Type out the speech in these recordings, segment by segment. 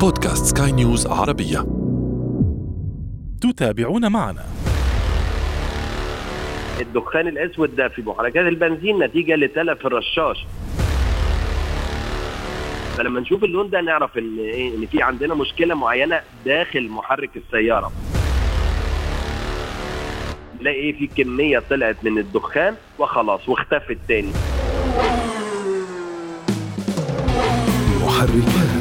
بودكاست سكاي نيوز عربية. تتابعون معنا. الدخان الأسود ده في محركات البنزين نتيجة لتلف الرشاش. فلما نشوف اللون ده نعرف إن إيه إن في عندنا مشكلة معينة داخل محرك السيارة. نلاقي إيه؟ في كمية طلعت من الدخان وخلاص واختفت تاني. محركات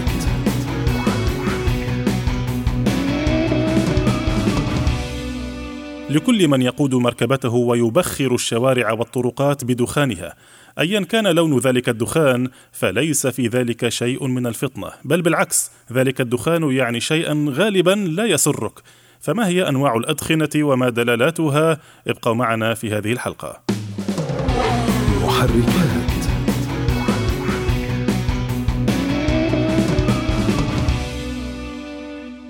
لكل من يقود مركبته ويبخر الشوارع والطرقات بدخانها. ايا كان لون ذلك الدخان فليس في ذلك شيء من الفطنة بل بالعكس ذلك الدخان يعني شيئا غالبا لا يسرك. فما هي أنواع الأدخنة وما دلالاتها؟ ابقوا معنا في هذه الحلقة. محركات.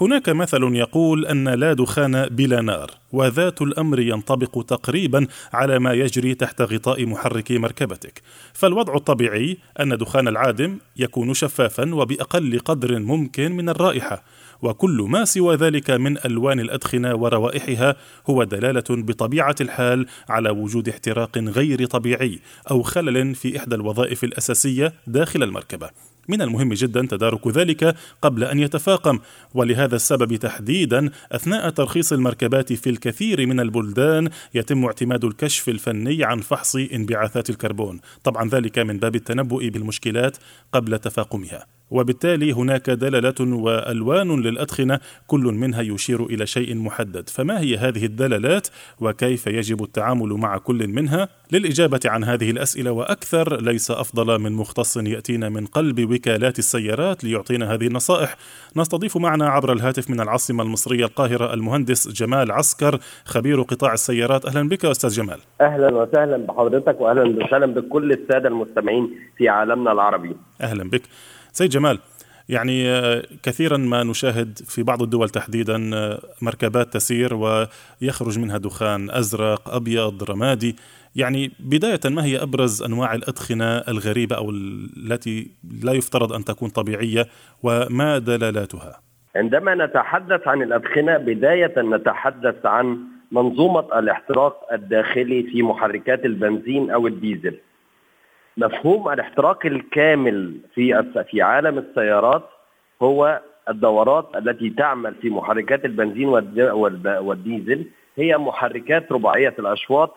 هناك مثل يقول أن لا دخان بلا نار وذات الأمر ينطبق تقريبا على ما يجري تحت غطاء محرك مركبتك. فالوضع الطبيعي أن دخان العادم يكون شفافا وبأقل قدر ممكن من الرائحة وكل ما سوى ذلك من ألوان الأدخنة وروائحها هو دلالة بطبيعة الحال على وجود احتراق غير طبيعي أو خلل في إحدى الوظائف الأساسية داخل المركبة. من المهم جدا تدارك ذلك قبل أن يتفاقم. ولهذا السبب تحديدا أثناء ترخيص المركبات في الكثير من البلدان يتم اعتماد الكشف الفني عن فحص انبعاثات الكربون. طبعا ذلك من باب التنبؤ بالمشكلات قبل تفاقمها. وبالتالي هناك دلالات وألوان للأدخنة كل منها يشير إلى شيء محدد. فما هي هذه الدلالات وكيف يجب التعامل مع كل منها؟ للإجابة عن هذه الأسئلة وأكثر ليس أفضل من مختص يأتينا من قلب وكالات السيارات ليعطينا هذه النصائح. نستضيف معنا عبر الهاتف من العاصمة المصرية القاهرة المهندس جمال عسكر خبير قطاع السيارات. أهلا بك أستاذ جمال. أهلا وسهلا بحضرتك واهلا وسهلا بكل السادة المستمعين في عالمنا العربي. أهلا بك. سيد جمال يعني آه، كثيرا ما نشاهد في بعض الدول تحديدا آه، مركبات تسير ويخرج منها دخان أزرق أبيض رمادي. يعني بداية ما هي أبرز أنواع الأدخنة الغريبة أو التي لا يفترض أن تكون طبيعية وما دلالاتها؟ عندما نتحدث عن الأدخنة بداية نتحدث عن منظومة الاحتراق الداخلي في محركات البنزين أو الديزل. مفهوم الاحتراق الكامل في في عالم السيارات هو الدورات التي تعمل في محركات البنزين والديزل. هي محركات رباعية الأشواط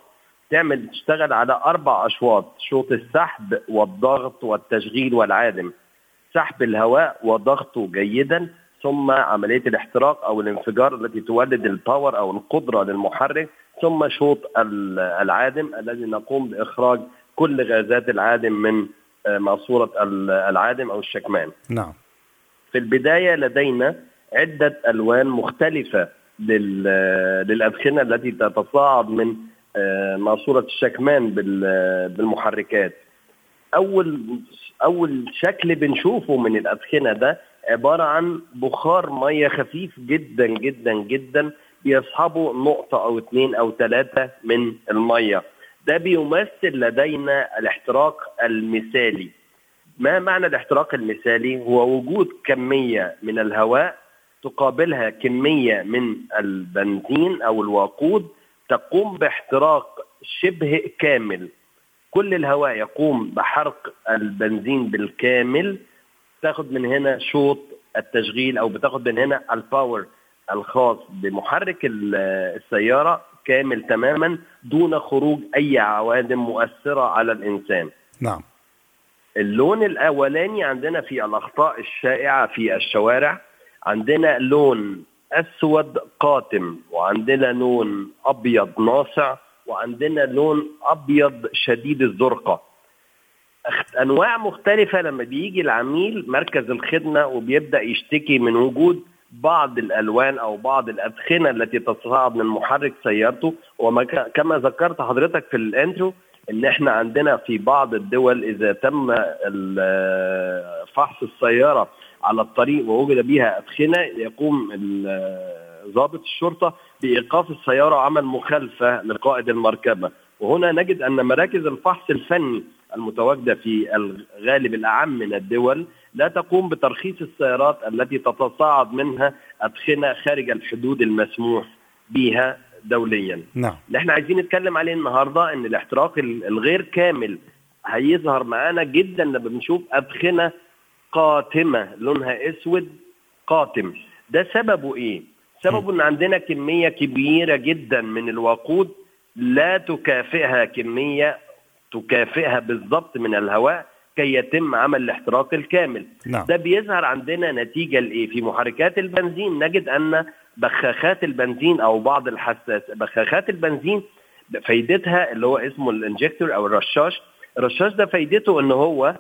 تعمل تشتغل على أربع أشواط شوط السحب والضغط والتشغيل والعادم سحب الهواء وضغطه جيدا ثم عملية الاحتراق أو الانفجار التي تولد الباور أو القدرة للمحرك ثم شوط العادم الذي نقوم بإخراج كل غازات العادم من آه، ماسوره العادم أو الشكمان. نعم. في البداية لدينا عدة ألوان مختلفة للأدخنة التي تتصاعد من آه، ماسوره الشكمان بالمحركات. أول أول شكل بنشوفه من الأدخنة ده عبارة عن بخار مية خفيف جدا جدا جدا بيصحبه نقطة أو اثنين أو ثلاثة من المية. ده بيمثل لدينا الاحتراق المثالي. ما معنى الاحتراق المثالي؟ هو وجود كمية من الهواء تقابلها كمية من البنزين أو الوقود تقوم باحتراق شبه كامل. كل الهواء يقوم بحرق البنزين بالكامل. تاخد من هنا شوط التشغيل أو بتاخد من هنا الباور الخاص بمحرك السيارة. كامل تماما دون خروج أي عوادم مؤثرة على الإنسان. نعم. اللون الأولاني عندنا في الأخطاء الشائعة في الشوارع عندنا لون أسود قاتم وعندنا لون أبيض ناصع وعندنا لون أبيض شديد الزرقه أنواع مختلفة لما بيجي العميل مركز الخدمة وبيبدأ يشتكي من وجود بعض الألوان أو بعض الأدخنة التي تصعد من محرك سيارته. وكما ذكرت حضرتك في الانترو إن إحنا عندنا في بعض الدول إذا تم فحص السيارة على الطريق ووجد بها أدخنة يقوم ضابط الشرطة بإيقاف السيارة وعمل مخالفة لقائد المركبة. وهنا نجد أن مراكز الفحص الفني المتواجدة في الغالب الأعم من الدول لا تقوم بترخيص السيارات التي تتصاعد منها ادخنه خارج الحدود المسموح بها دوليا. نعم. اللي إحنا عايزين نتكلم عليه النهارده إن الاحتراق الغير كامل هيظهر معانا جدا لما بنشوف ادخنه قاتمة لونها أسود قاتم. ده سببه إيه؟ سببه إن عندنا كمية كبيرة جدا من الوقود لا تكافئها كمية تكافئها بالضبط من الهواء كي يتم عمل الاحتراق الكامل. نعم. ده بيظهر عندنا نتيجة لإيه؟ في محركات البنزين. نجد أن بخاخات البنزين أو بعض الحساس بخاخات البنزين فايدتها اللي هو اسمه الإنجكتور أو الرشاش. الرشاش ده فايدته أن هو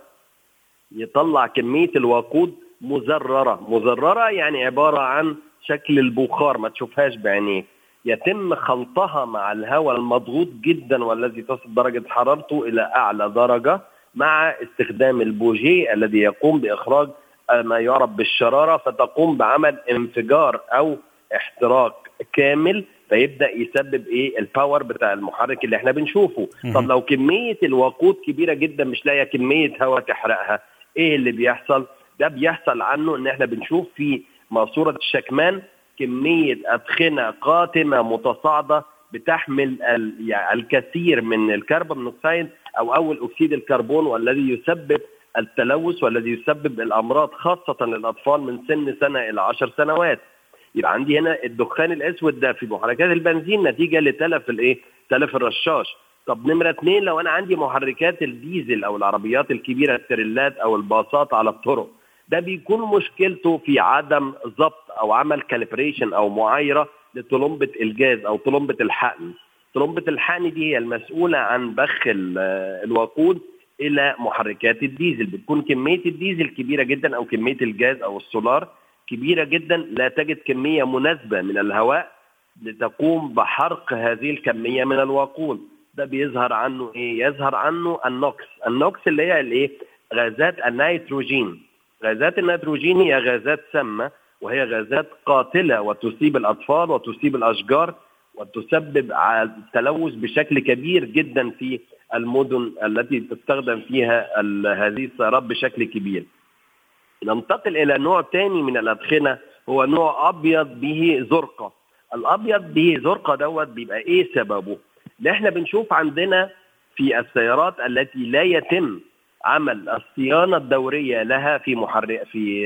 يطلع كمية الوقود مزررة. مزررة يعني عبارة عن شكل البخار ما تشوفهاش بعينيك. يتم خلطها مع الهواء المضغوط جدا والذي تصل درجة حرارته إلى أعلى درجة. مع استخدام البوجي الذي يقوم بإخراج ما يعرف بالشرارة فتقوم بعمل انفجار أو احتراق كامل فيبدأ يسبب إيه؟ ال power بتاع المحرك اللي إحنا بنشوفه. طب لو كمية الوقود كبيرة جدا مش لاقية كمية هواء تحرقها إيه اللي بيحصل؟ ده بيحصل عنه إن إحنا بنشوف في ماسورة الشكمان كمية أدخنة قاتمة متصاعدة بتحمل الكثير من ال carbon monoxide أو أول أكسيد الكربون والذي يسبب التلوث والذي يسبب الأمراض خاصة للأطفال من سن سنة إلى عشر سنوات يبقى عندي هنا الدخان الأسود ده في محركات البنزين نتيجة لتلف الإيه؟ تلف الرشاش طب نمرة اثنين لو أنا عندي محركات الديزل أو العربيات الكبيرة التريلات أو الباصات على الطرق ده بيكون مشكلته في عدم ضبط أو عمل calibration أو معايرة لطلمبة الجاز أو طلمبة الحقن. طلمبة الحقن دي هي المسؤولة عن بخ الوقود إلى محركات الديزل. بتكون كمية الديزل كبيرة جدا أو كمية الجاز أو السولار كبيرة جدا. لا تجد كمية مناسبة من الهواء لتقوم بحرق هذه الكمية من الوقود. ده بيظهر عنه إيه؟ يظهر عنه ال NOx. ال NOx اللي هي الإيه؟ غازات النيتروجين. غازات النيتروجين هي غازات سامة وهي غازات قاتلة وتصيب الأطفال وتصيب الأشجار وتسبب التلوث بشكل كبير جدا في المدن التي تستخدم فيها هذه السيارات بشكل كبير. ننتقل إلى نوع ثاني من الأدخنة هو نوع أبيض به زرقه. الأبيض به زرقه دوت بيبقى إيه سببه؟ اللي إحنا بنشوف عندنا في السيارات التي لا يتم عمل الصيانة الدورية لها في محرك في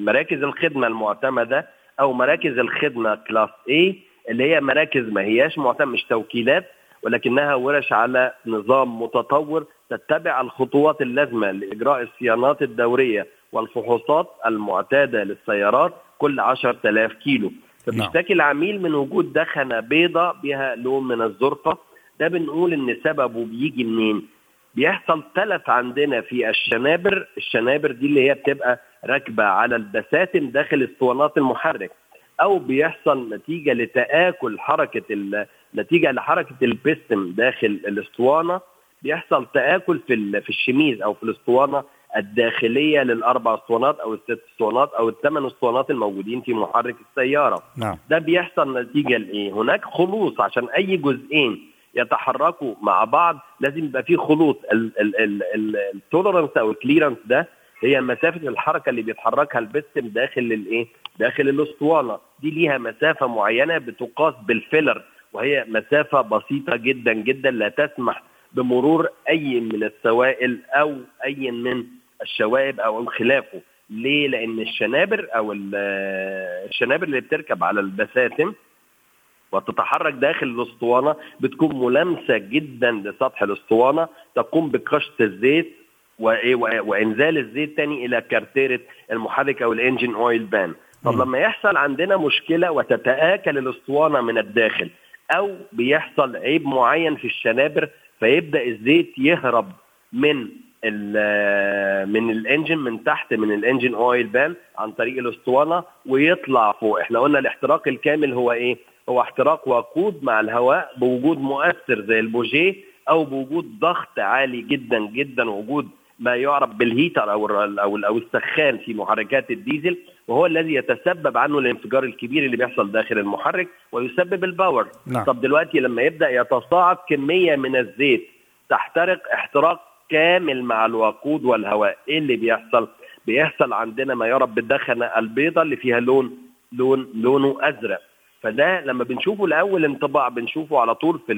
مراكز الخدمة المعتمدة أو مراكز الخدمة كلاس A اللي هي مراكز ما هياش معتمد مش توكيلات ولكنها ورش على نظام متطور تتبع الخطوات اللازمة لإجراء الصيانات الدورية والفحوصات المعتادة للسيارات كل 10000 كيلو. فبيشتكي العميل من وجود دخنة بيضاء بها لون من الزرقه ده بنقول إن سببه بيجي منين؟ بيحصل تلف عندنا في الشنابر. الشنابر دي اللي هي بتبقى راكبة على البساتم داخل اسطوانات المحرك أو بيحصل نتيجة لتآكل حركة نتيجة لحركة البستم داخل الاسطوانة. بيحصل تآكل في في الشميز أو في الاسطوانة الداخلية للأربع اسطوانات أو الست اسطوانات أو الثمان اسطوانات الموجودين في محرك السيارة. نعم. ده بيحصل نتيجة لإيه؟ هناك خلوص عشان أي جزئين يتحركوا مع بعض لازم يبقى في خلوص ال tolerance أو ال clearance ده هي مسافة الحركة اللي بيتحركها البستم داخل الايه داخل الأسطوانة. دي ليها مسافة معينة بتقاس بالفيلر وهي مسافة بسيطة جدا جدا لا تسمح بمرور أي من السوائل أو أي من الشوائب أو خلافه ليه؟ لأن الشنابر أو الشنابر اللي بتركب على البساتم وتتحرك داخل الاسطوانة بتكون ملامسه جدا لسطح الاسطوانة تقوم بقشط الزيت وإنزال الزيت تاني إلى كارتيرة المحرك أو ال engine oil pan. طب لما يحصل عندنا مشكلة وتتآكل الاسطوانة من الداخل أو بيحصل عيب معين في الشنابر فيبدأ الزيت يهرب من من ال engine من تحت من ال engine oil pan عن طريق الاسطوانة ويطلع فوق. إحنا قلنا الاحتراق الكامل هو إيه؟ هو احتراق وقود مع الهواء بوجود مؤثر زي البوجيه أو بوجود ضغط عالي جدا جدا وجود ما يعرف بال heater أو أو أو السخان في محركات الديزل وهو الذي يتسبب عنه الانفجار الكبير اللي بيحصل داخل المحرك ويسبب ال power. نعم. طب دلوقتي لما يبدأ يتصاعد كمية من الزيت تحترق احتراق كامل مع الوقود والهواء. إيه اللي بيحصل؟ بيحصل عندنا ما يعرف بالدخنة البيضاء اللي فيها لون لون لونه أزرق. فده لما بنشوفه لأول انطباع بنشوفه على طول في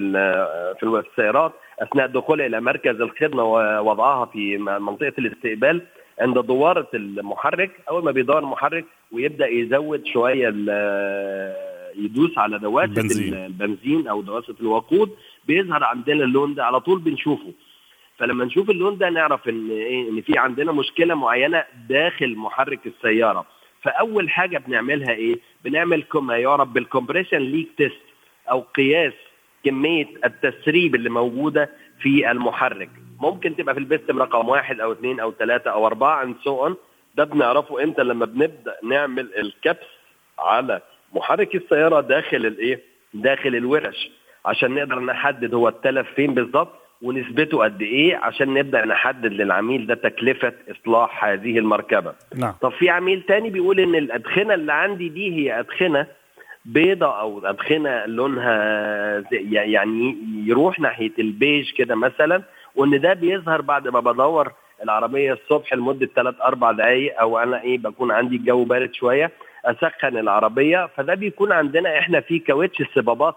في السيارات أثناء دخولها إلى مركز الخدمة ووضعها في منطقة الاستقبال عند دواره المحرك. أول ما بيدور المحرك ويبدأ يزود شوية يدوس على دواسة البنزين. البنزين أو دواسة الوقود بيظهر عندنا اللون ده على طول بنشوفه. فلما نشوف اللون ده نعرف إن إيه إن في عندنا مشكلة معينة داخل محرك السيارة. فأول حاجة بنعملها إيه؟ بنعمل ما يعرف بال compression leak test أو قياس كمية التسريب اللي موجودة في المحرك. ممكن تبقى في البستم رقم واحد أو اثنين أو ثلاثة أو أربعة and so ده بنعرفه إمتى؟ لما بنبدأ نعمل الكبس على محرك السيارة داخل الإيه؟ داخل الورش عشان نقدر نحدد هو التلف فين بالظبط. ونسبته قد إيه عشان نبدأ نحدد للعميل ده تكلفة إصلاح هذه المركبة. نعم. طب في عميل تاني بيقول إن الأدخنة اللي عندي دي هي أدخنة بيضة أو أدخنة لونها يعني يروح ناحية البيج كده مثلا وإن ده بيظهر بعد ما بدور العربية الصبح لمدة 3 4 دقائق أو أنا إيه بكون عندي الجو بارد شوية أسخن العربية فده بيكون عندنا إحنا في كاوتش الصبابات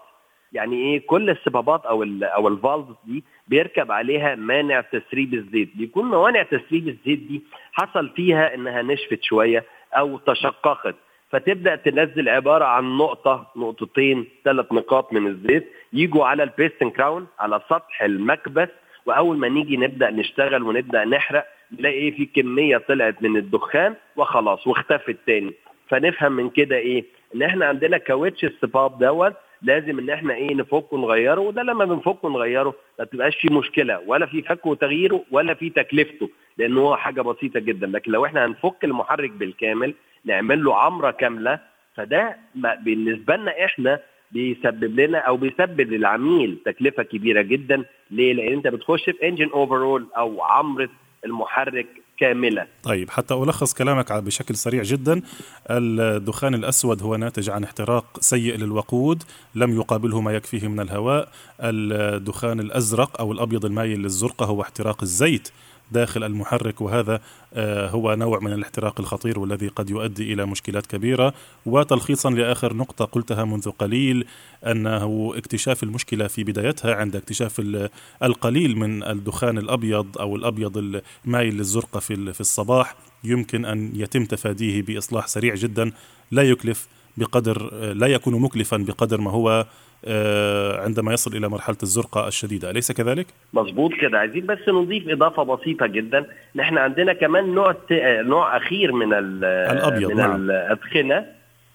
يعني إيه كل الصبابات أو ال أو ال valves دي بيركب عليها مانع تسريب الزيت. بيكون موانع تسريب الزيت دي حصل فيها إنها نشفت شوية أو تشققت. فتبدأ تنزل عبارة عن نقطة نقطتين ثلاث نقاط من الزيت يجوا على ال piston crown على سطح المكبس. وأول ما نيجي نبدأ نشتغل ونبدأ نحرق نلاقي إيه؟ في كمية طلعت من الدخان وخلاص واختفت تاني. فنفهم من كده إيه؟ إن إحنا عندنا كاوتش الصباب دوت لازم ان إحنا إيه نفكه ونغيره وده لما بنفكه ونغيره ما بتبقاش في مشكلة ولا في فكه وتغييره ولا في تكلفته لأن هو حاجة بسيطة جدا لكن لو إحنا هنفك المحرك بالكامل نعمل له عمرة كاملة فده بالنسبة لنا إحنا بيسبب لنا أو بيسبب للعميل تكلفة كبيرة جدا ليه؟ لأن أنت بتخش في engine overhaul أو عمرة المحرك كاملة. طيب حتى ألخص كلامك بشكل سريع جدا. الدخان الأسود هو ناتج عن احتراق سيء للوقود لم يقابله ما يكفيه من الهواء. الدخان الأزرق أو الأبيض المايل للزرقة هو احتراق الزيت. داخل المحرك وهذا آه، هو نوع من الاحتراق الخطير والذي قد يؤدي إلى مشكلات كبيرة. وتلخيصا لآخر نقطة قلتها منذ قليل أنه اكتشاف المشكلة في بدايتها عند اكتشاف القليل من الدخان الأبيض أو الأبيض المايل للزرقة في الصباح. يمكن أن يتم تفاديه بإصلاح سريع جدا. لا يكلف بقدر لا يكون مكلفا بقدر ما هو عندما يصل إلى مرحلة الزرقة الشديدة. أليس كذلك؟ مظبوط كده. عايزين بس نضيف إضافة بسيطة جدا. نحن عندنا كمان نوع نوع أخير من الأبيض من نعم. الأدخنة.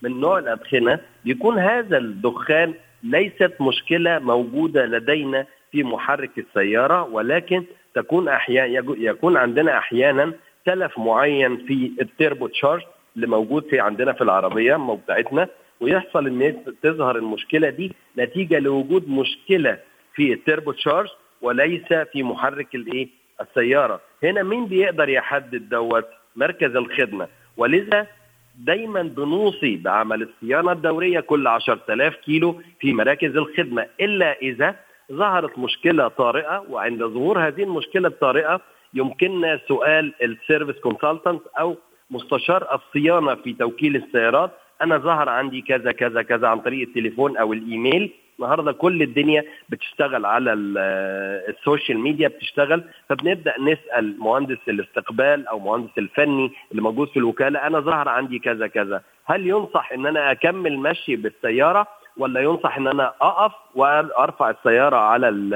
من نوع الأدخنة بيكون هذا الدخان ليست مشكلة موجودة لدينا في محرك السيارة ولكن تكون أحيانا يكون عندنا أحيانا تلف معين في ال turbocharge اللي موجود في عندنا في العربية بتاعتنا ويحصل إن تظهر المشكلة دي نتيجة لوجود مشكلة في ال turbocharge وليس في محرك الإيه؟ السيارة. هنا مين بيقدر يحدد دوت؟ مركز الخدمة. ولذا دايما بنوصي بعمل الصيانة الدورية كل 10000 كيلو في مراكز الخدمة إلا إذا ظهرت مشكلة طارئة وعند ظهور هذه المشكلة الطارئة يمكننا سؤال ال service consultant أو مستشار الصيانة في توكيل السيارات أنا ظهر عندي كذا كذا كذا عن طريق التليفون أو الإيميل. النهارده كل الدنيا بتشتغل على ال social media بتشتغل. فبنبدأ نسأل مهندس الاستقبال أو مهندس الفني اللي موجود في الوكالة أنا ظهر عندي كذا كذا. هل ينصح إن أنا أكمل مشي بالسيارة ولا ينصح إن أنا أقف وارفع السيارة على ال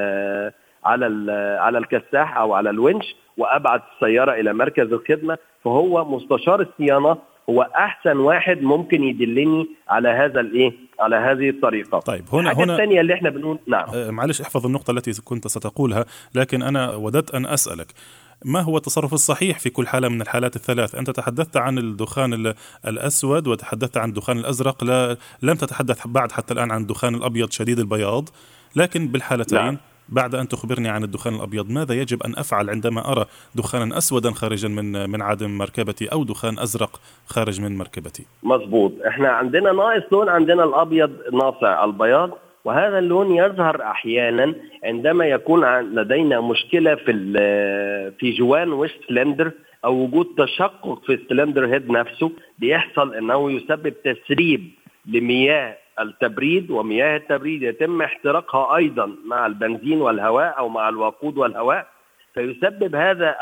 على ال على الكساح أو على الونش وابعت السيارة إلى مركز الخدمة؟ فهو مستشار الصيانة هو أحسن واحد ممكن يدلني على هذا الإيه؟ على هذه الطريقة. طيب هنا هنا الثانية اللي إحنا بنقول نعم. آه معلش احفظ النقطة التي كنت ستقولها لكن أنا وددت أن أسألك. ما هو التصرف الصحيح في كل حالة من الحالات الثلاث؟ أنت تحدثت عن الدخان الأسود وتحدثت عن الدخان الأزرق لا لم تتحدث بعد حتى الآن عن الدخان الأبيض شديد البياض لكن بالحالتين نعم. بعد أن تخبرني عن الدخان الأبيض ماذا يجب أن أفعل عندما أرى دخانا أسودا خارجا من من عدم مركبتي أو دخان أزرق خارج من مركبتي؟ مظبوط. إحنا عندنا ناقص لون عندنا الأبيض ناصع البياض وهذا اللون يظهر أحيانا عندما يكون لدينا مشكلة في في جوان وش سلندر أو وجود تشقق في ال cylinder head نفسه بيحصل إنه يسبب تسريب لمياه التبريد ومياه التبريد يتم احتراقها أيضا مع البنزين والهواء أو مع الوقود والهواء فيسبب هذا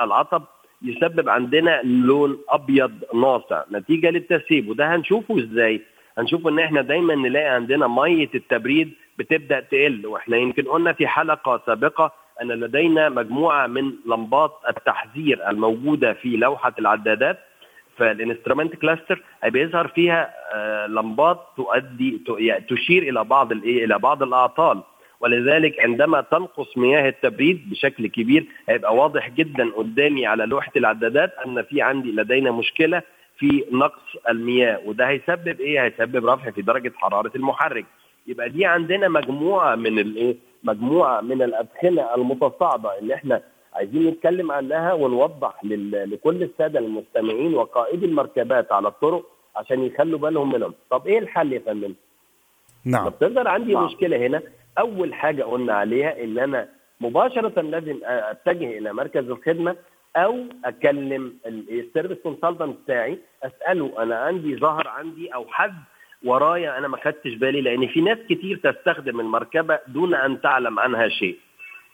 العطب يسبب عندنا لون أبيض ناصع نتيجة للتسريب وده هنشوفه إزاي؟ هنشوف إن إحنا دايما نلاقي عندنا مية التبريد بتبدأ تقل وإحنا يمكن قلنا في حلقة سابقة أن لدينا مجموعة من لمبات التحذير الموجودة في لوحة العدادات فال instrument cluster بيظهر فيها آه، لمبات تؤدي يعني تشير إلى بعض الإيه إلى بعض الأعطال. ولذلك عندما تنقص مياه التبريد بشكل كبير هيبقى واضح جدا قدامي على لوحة العدادات أن في عندي لدينا مشكلة في نقص المياه. وده هيسبب إيه؟ هيسبب رفع في درجة حرارة المحرك. يبقى دي عندنا مجموعة من الإيه؟ مجموعة من الأدخنة المتصاعدة اللي إحنا عايزين نتكلم عنها ونوضح لكل السادة المستمعين وقائدي المركبات على الطرق عشان يخلوا بالهم منهم. طب إيه الحل يا فندم؟ نعم. طب تقدر عندي نعم. مشكلة هنا. أول حاجة قلنا عليها إن أنا مباشرة لازم أتجه إلى مركز الخدمة أو أكلم ال service consultant بتاعي أسأله أنا عندي ظهر عندي أو حد ورايا أنا ما خدتش بالي لأن في ناس كتير تستخدم المركبة دون أن تعلم عنها شيء.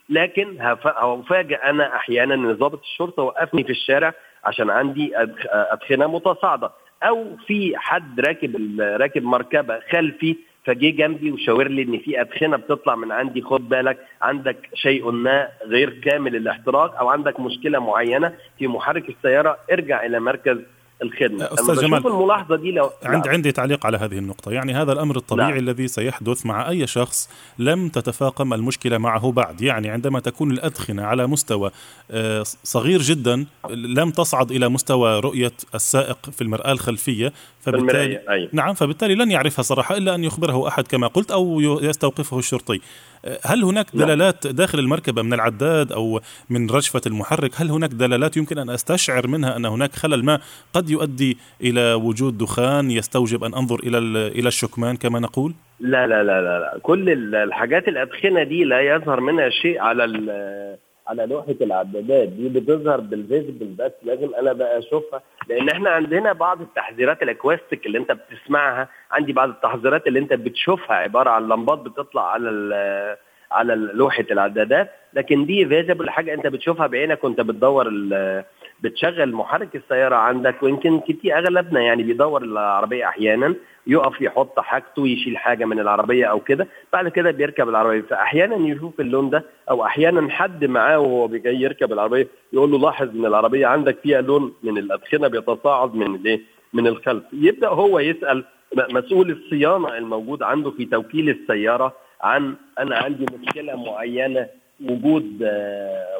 لكن هفاجئ أنا أحيانا إن ضابط الشرطة وقفني في الشارع عشان عندي ادخنه متصاعدة. أو في حد راكب راكب مركبة خلفي فجه جنبي وشاور لي إن في ادخنه بتطلع من عندي خد بالك عندك شيء ما غير كامل الاحتراق أو عندك مشكلة معينة في محرك السيارة ارجع إلى مركز الخدمة. أستاذ جمال الملاحظة دي لو عند عندي تعليق على هذه النقطة. يعني هذا الأمر الطبيعي نعم. الذي سيحدث مع أي شخص لم تتفاقم المشكلة معه بعد. يعني عندما تكون الأدخنة على مستوى آه، صغير جدا لم تصعد إلى مستوى رؤية السائق في المرآة الخلفية فبالتالي أيوة. نعم فبالتالي لن يعرفها صراحة إلا أن يخبره أحد كما قلت أو يستوقفه الشرطي. هل هناك نعم. دلالات داخل المركبة من العداد أو من رجفة المحرك هل هناك دلالات يمكن أن أستشعر منها أن هناك خلل ما قد يؤدي إلى وجود دخان يستوجب أن أنظر إلى إلى الشكمان كما نقول؟ لا لا لا لا, لا. كل الحاجات الأدخنة دي لا يظهر منها شيء على على لوحة العدادات دي بتظهر بال visible بس لازم أنا بقى أشوفها. لأن إحنا عندنا بعض التحذيرات ال acoustic اللي أنت بتسمعها. عندي بعض التحذيرات اللي أنت بتشوفها عبارة عن لمبات بتطلع على على لوحة العدادات. لكن دي visible حاجة أنت بتشوفها بعينك وأنت بتدور بتشغل محرك السيارة عندك ويمكن كتير أغلبنا يعني بيدور العربية أحيانا يقف يحط حاجته يشيل حاجة من العربية أو كده بعد كده بيركب العربية. فأحيانا يشوف اللون ده أو أحيانا حد معاه وهو جاي يركب العربية يقول له لاحظ إن العربية عندك فيها لون من الأدخنة بيتصاعد من الايه من الخلف. يبدأ هو يسأل مسؤول الصيانة الموجود عنده في توكيل السيارة عن أنا عندي مشكلة معينة وجود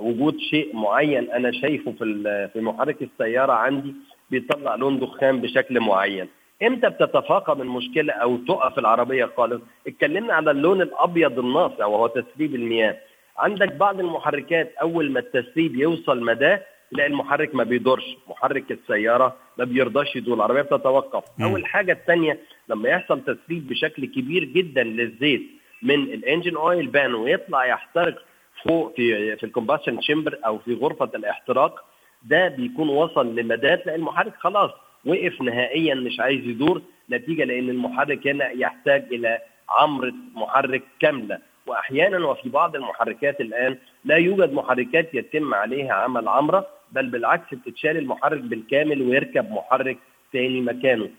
وجود شيء معين أنا شايفه في في محرك السيارة عندي بيطلع لون دخان بشكل معين. إمتى بتتفاقم المشكلة أو تقف العربية خالص؟ اتكلمنا على اللون الأبيض الناصع وهو تسريب المياه. عندك بعض المحركات أول ما التسريب يوصل مداه تلاقي المحرك ما بيدورش محرك السيارة ما بيرضاش يدور العربية بتتوقف. م. أول حاجة الثانية لما يحصل تسريب بشكل كبير جدا للزيت من ال engine oil pan ويطلع يحترق فوق في في ال combustion chamber أو في غرفة الاحتراق ده بيكون وصل لمداه تلاقي المحرك خلاص وقف نهائيا مش عايز يدور نتيجة لأن المحرك هنا يحتاج إلى عمرة محرك كاملة واحيانا وفي بعض المحركات الآن لا يوجد محركات يتم عليها عمل عمرة بل بالعكس بتتشال المحرك بالكامل ويركب محرك ثاني مكانه.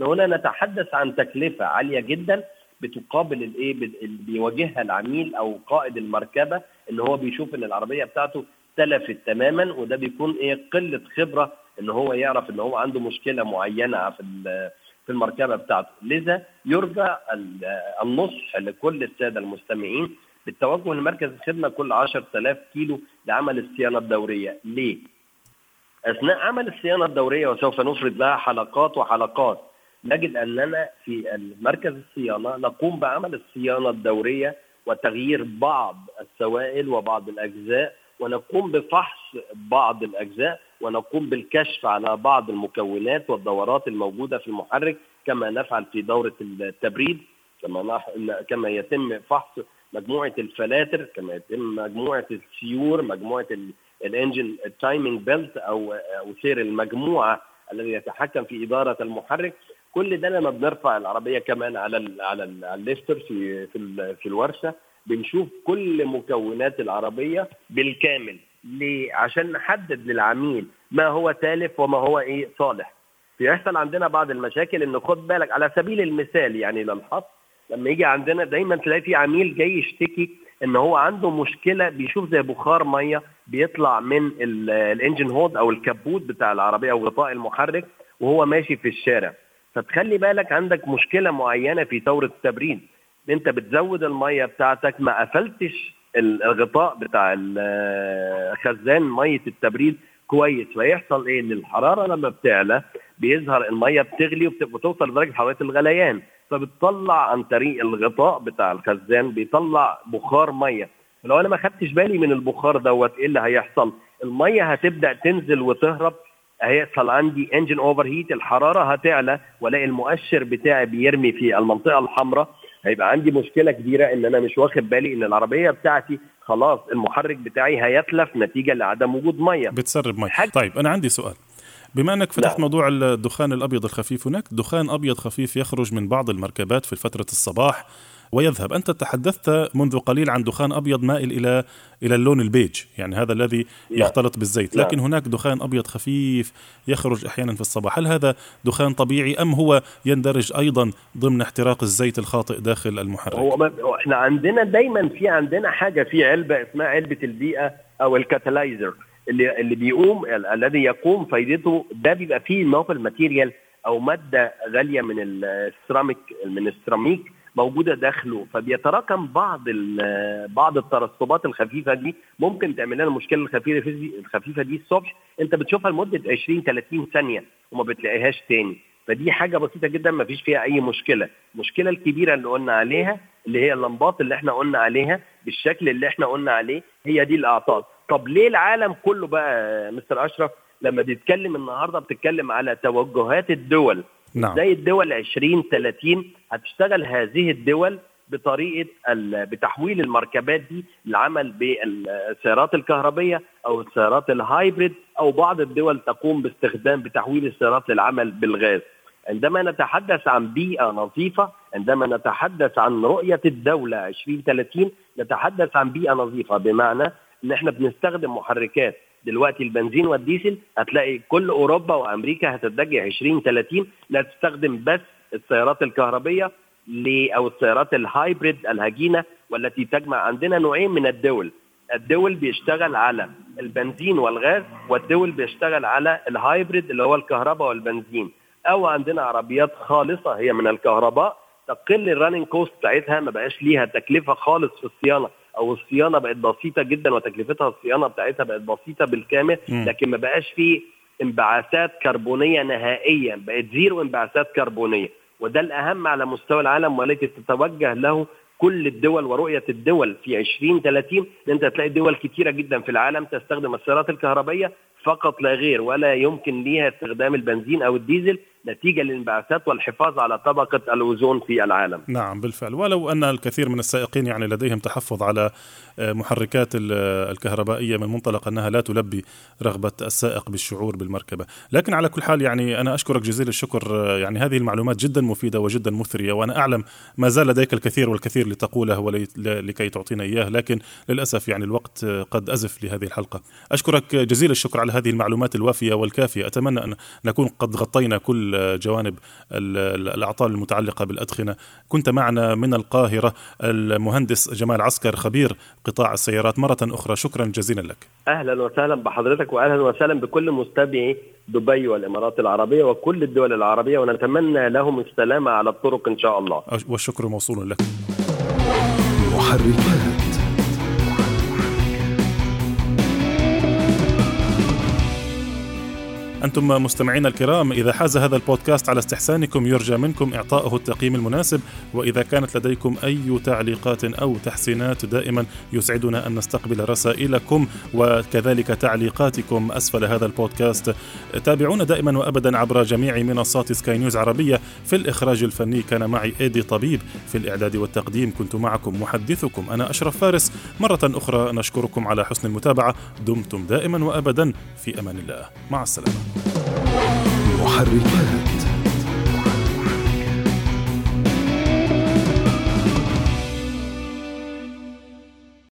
هنا نتحدث عن تكلفة عالية جدا بتقابل الايه اللي بيواجهها العميل أو قائد المركبة ان هو بيشوف إن العربية بتاعته تلفت تماما وده بيكون إيه قلة خبرة إن هو يعرف إن هو عنده مشكلة معينة في في المركبة بتاعته لذا يرجى النصح لكل السادة المستمعين بالتوجه لمركز الخدمة كل 10000 كيلو لعمل الصيانة الدورية، ليه؟ أثناء عمل الصيانة الدورية وسوف نفرد لها حلقات وحلقات نجد أننا في مركز الصيانة نقوم بعمل الصيانة الدورية وتغيير بعض السوائل وبعض الأجزاء ونقوم بفحص بعض الأجزاء ونقوم بالكشف على بعض المكونات والدورات الموجودة في المحرك كما نفعل في دورة التبريد كما كما يتم فحص مجموعة الفلاتر كما يتم مجموعة السيور مجموعة ال engine ال timing belt أو أو سير المجموعة الذي يتحكم في إدارة المحرك. كل ده لما بنرفع العربية كمان على ال على ال lifter في في, في الورشة بنشوف كل مكونات العربية بالكامل ليه؟ عشان نحدد للعميل ما هو تالف وما هو إيه صالح. بيحصل عندنا بعض المشاكل إن خد بالك على سبيل المثال يعني للحصر لما يجي عندنا دايما تلاقي في عميل جاي يشتكي إن هو عنده مشكلة بيشوف زي بخار مية بيطلع من ال engine hood أو الكبوت بتاع العربية أو غطاء المحرك وهو ماشي في الشارع فتخلي بالك عندك مشكلة معينة في دوره التبريد. انت بتزود المية بتاعتك ما قفلتش الغطاء بتاع خزان مية التبريد كويس. فيحصل إيه؟ إن الحرارة لما بتعلى بيظهر المية بتغلي وبتوصل لدرجه حرارة الغليان. فبتطلع عن طريق الغطاء بتاع الخزان بيطلع بخار مية. لو أنا ما خدتش بالي من البخار دوت إيه اللي هيحصل؟ المية هتبدأ تنزل وتهرب هيحصل عندي engine overheat الحرارة هتعلى والاقي المؤشر بتاعي بيرمي في المنطقة الحمراء هيبقى عندي مشكلة كبيرة إن أنا مش واخد بالي إن العربية بتاعتي خلاص المحرك بتاعي هيتلف نتيجة لعدم وجود مية بتسرب مية حاجة. طيب أنا عندي سؤال بما إنك فتحت لا. موضوع الدخان الأبيض الخفيف هناك دخان أبيض خفيف يخرج من بعض المركبات في فترة الصباح ويذهب. أنت تحدثت منذ قليل عن دخان أبيض مائل إلى إلى اللون البيج يعني هذا الذي يختلط بالزيت. لكن هناك دخان أبيض خفيف يخرج أحيانا في الصباح. هل هذا دخان طبيعي أم هو يندرج أيضا ضمن احتراق الزيت الخاطئ داخل المحرك؟ هو إحنا عندنا دايما في عندنا حاجة في علبة اسمها علبة البيئة أو ال catalyzer اللي اللي بيقوم الذي يقوم فايدته ده بيبقى فيه noble material أو مادة غالية من السيراميك من السيراميك موجودة داخله فبيتراكم بعض بعض الترسبات الخفيفة دي. ممكن تعمل لنا المشكلة الخفيفة دي الخفيفة دي الصبح. انت بتشوفها لمدة 20 30 ثانية وما بتلاقيهاش تاني. فدي حاجة بسيطة جدا ما فيش فيها أي مشكلة. المشكلة الكبيرة اللي قلنا عليها اللي هي اللمبات اللي إحنا قلنا عليها بالشكل اللي إحنا قلنا عليه هي دي الأعطال. طب ليه العالم كله بقى مستر أشرف لما بيتكلم النهارده بتتكلم على توجهات الدول نعم. زي الدول 20 30 هتشتغل هذه الدول بطريقة بتحويل المركبات دي للعمل بالسيارات الكهربية أو السيارات الهايبريد أو بعض الدول تقوم باستخدام بتحويل السيارات للعمل بالغاز. عندما نتحدث عن بيئة نظيفة، عندما نتحدث عن رؤية الدولة 2030 نتحدث عن بيئة نظيفة بمعنى إن إحنا بنستخدم محركات دلوقتي البنزين والديزل هتلاقي كل أوروبا وأمريكا هتتجه 20 30 لا تستخدم بس السيارات الكهربية أو السيارات ال hybrid الهجينة والتي تجمع عندنا نوعين من ال dual. ال dual بيشتغل على البنزين والغاز وال dual بيشتغل على ال hybrid اللي هو الكهرباء والبنزين. أو عندنا عربيات خالصة هي من الكهرباء تقل ال running cost بتاعتها ما بقاش ليها تكلفة خالص في الصيانة. أو الصيانة بقت بسيطة جدا وتكلفتها الصيانة بتاعتها بقت بسيطة بالكامل لكن ما بقاش في انبعاثات كربونية نهائيا بقت zero انبعاثات كربونية. وده الأهم على مستوى العالم والتي تتوجه له كل الدول ورؤية الدول في 2030 إن أنت تلاقي دول كثيره جدا في العالم تستخدم السيارات الكهربائية فقط لا غير ولا يمكن ليها استخدام البنزين أو الديزل نتيجة للانبعاثات والحفاظ على طبقة الأوزون في العالم. نعم بالفعل ولو أن الكثير من السائقين يعني لديهم تحفظ على آه، محركات الكهربائية من منطلق أنها لا تلبي رغبة السائق بالشعور بالمركبة، لكن على كل حال يعني أنا أشكرك جزيل الشكر آه، يعني هذه المعلومات جدا مفيدة وجدا مثرية وأنا أعلم ما زال لديك الكثير والكثير لتقوله ولكي تعطينا إياه لكن للأسف يعني الوقت آه، قد أزف لهذه الحلقة. أشكرك جزيل الشكر على هذه المعلومات الوافية والكافية، أتمنى أن نكون قد غطينا كل جوانب الأعطال المتعلقة بالأدخنة. كنت معنا من القاهرة المهندس جمال عسكر خبير قطاع السيارات. مرة أخرى شكرا جزيلا لك. أهلا وسهلا بحضرتك واهلا وسهلا بكل مستمعي دبي والإمارات العربية وكل الدول العربية ونتمنى لهم السلامة على الطرق إن شاء الله. والشكر موصول لك. محركات. أنتم مستمعينا الكرام إذا حاز هذا البودكاست على استحسانكم يرجى منكم إعطائه التقييم المناسب وإذا كانت لديكم أي تعليقات أو تحسينات دائما يسعدنا أن نستقبل رسائلكم وكذلك تعليقاتكم أسفل هذا البودكاست. تابعونا دائما وأبدا عبر جميع منصات سكاي نيوز عربية. في الإخراج الفني كان معي إيدي طبيب في الإعداد والتقديم كنت معكم محدثكم أنا أشرف فارس. مرة أخرى نشكركم على حسن المتابعة دمتم دائما وأبدا في أمان الله. مع السلامة. محركات.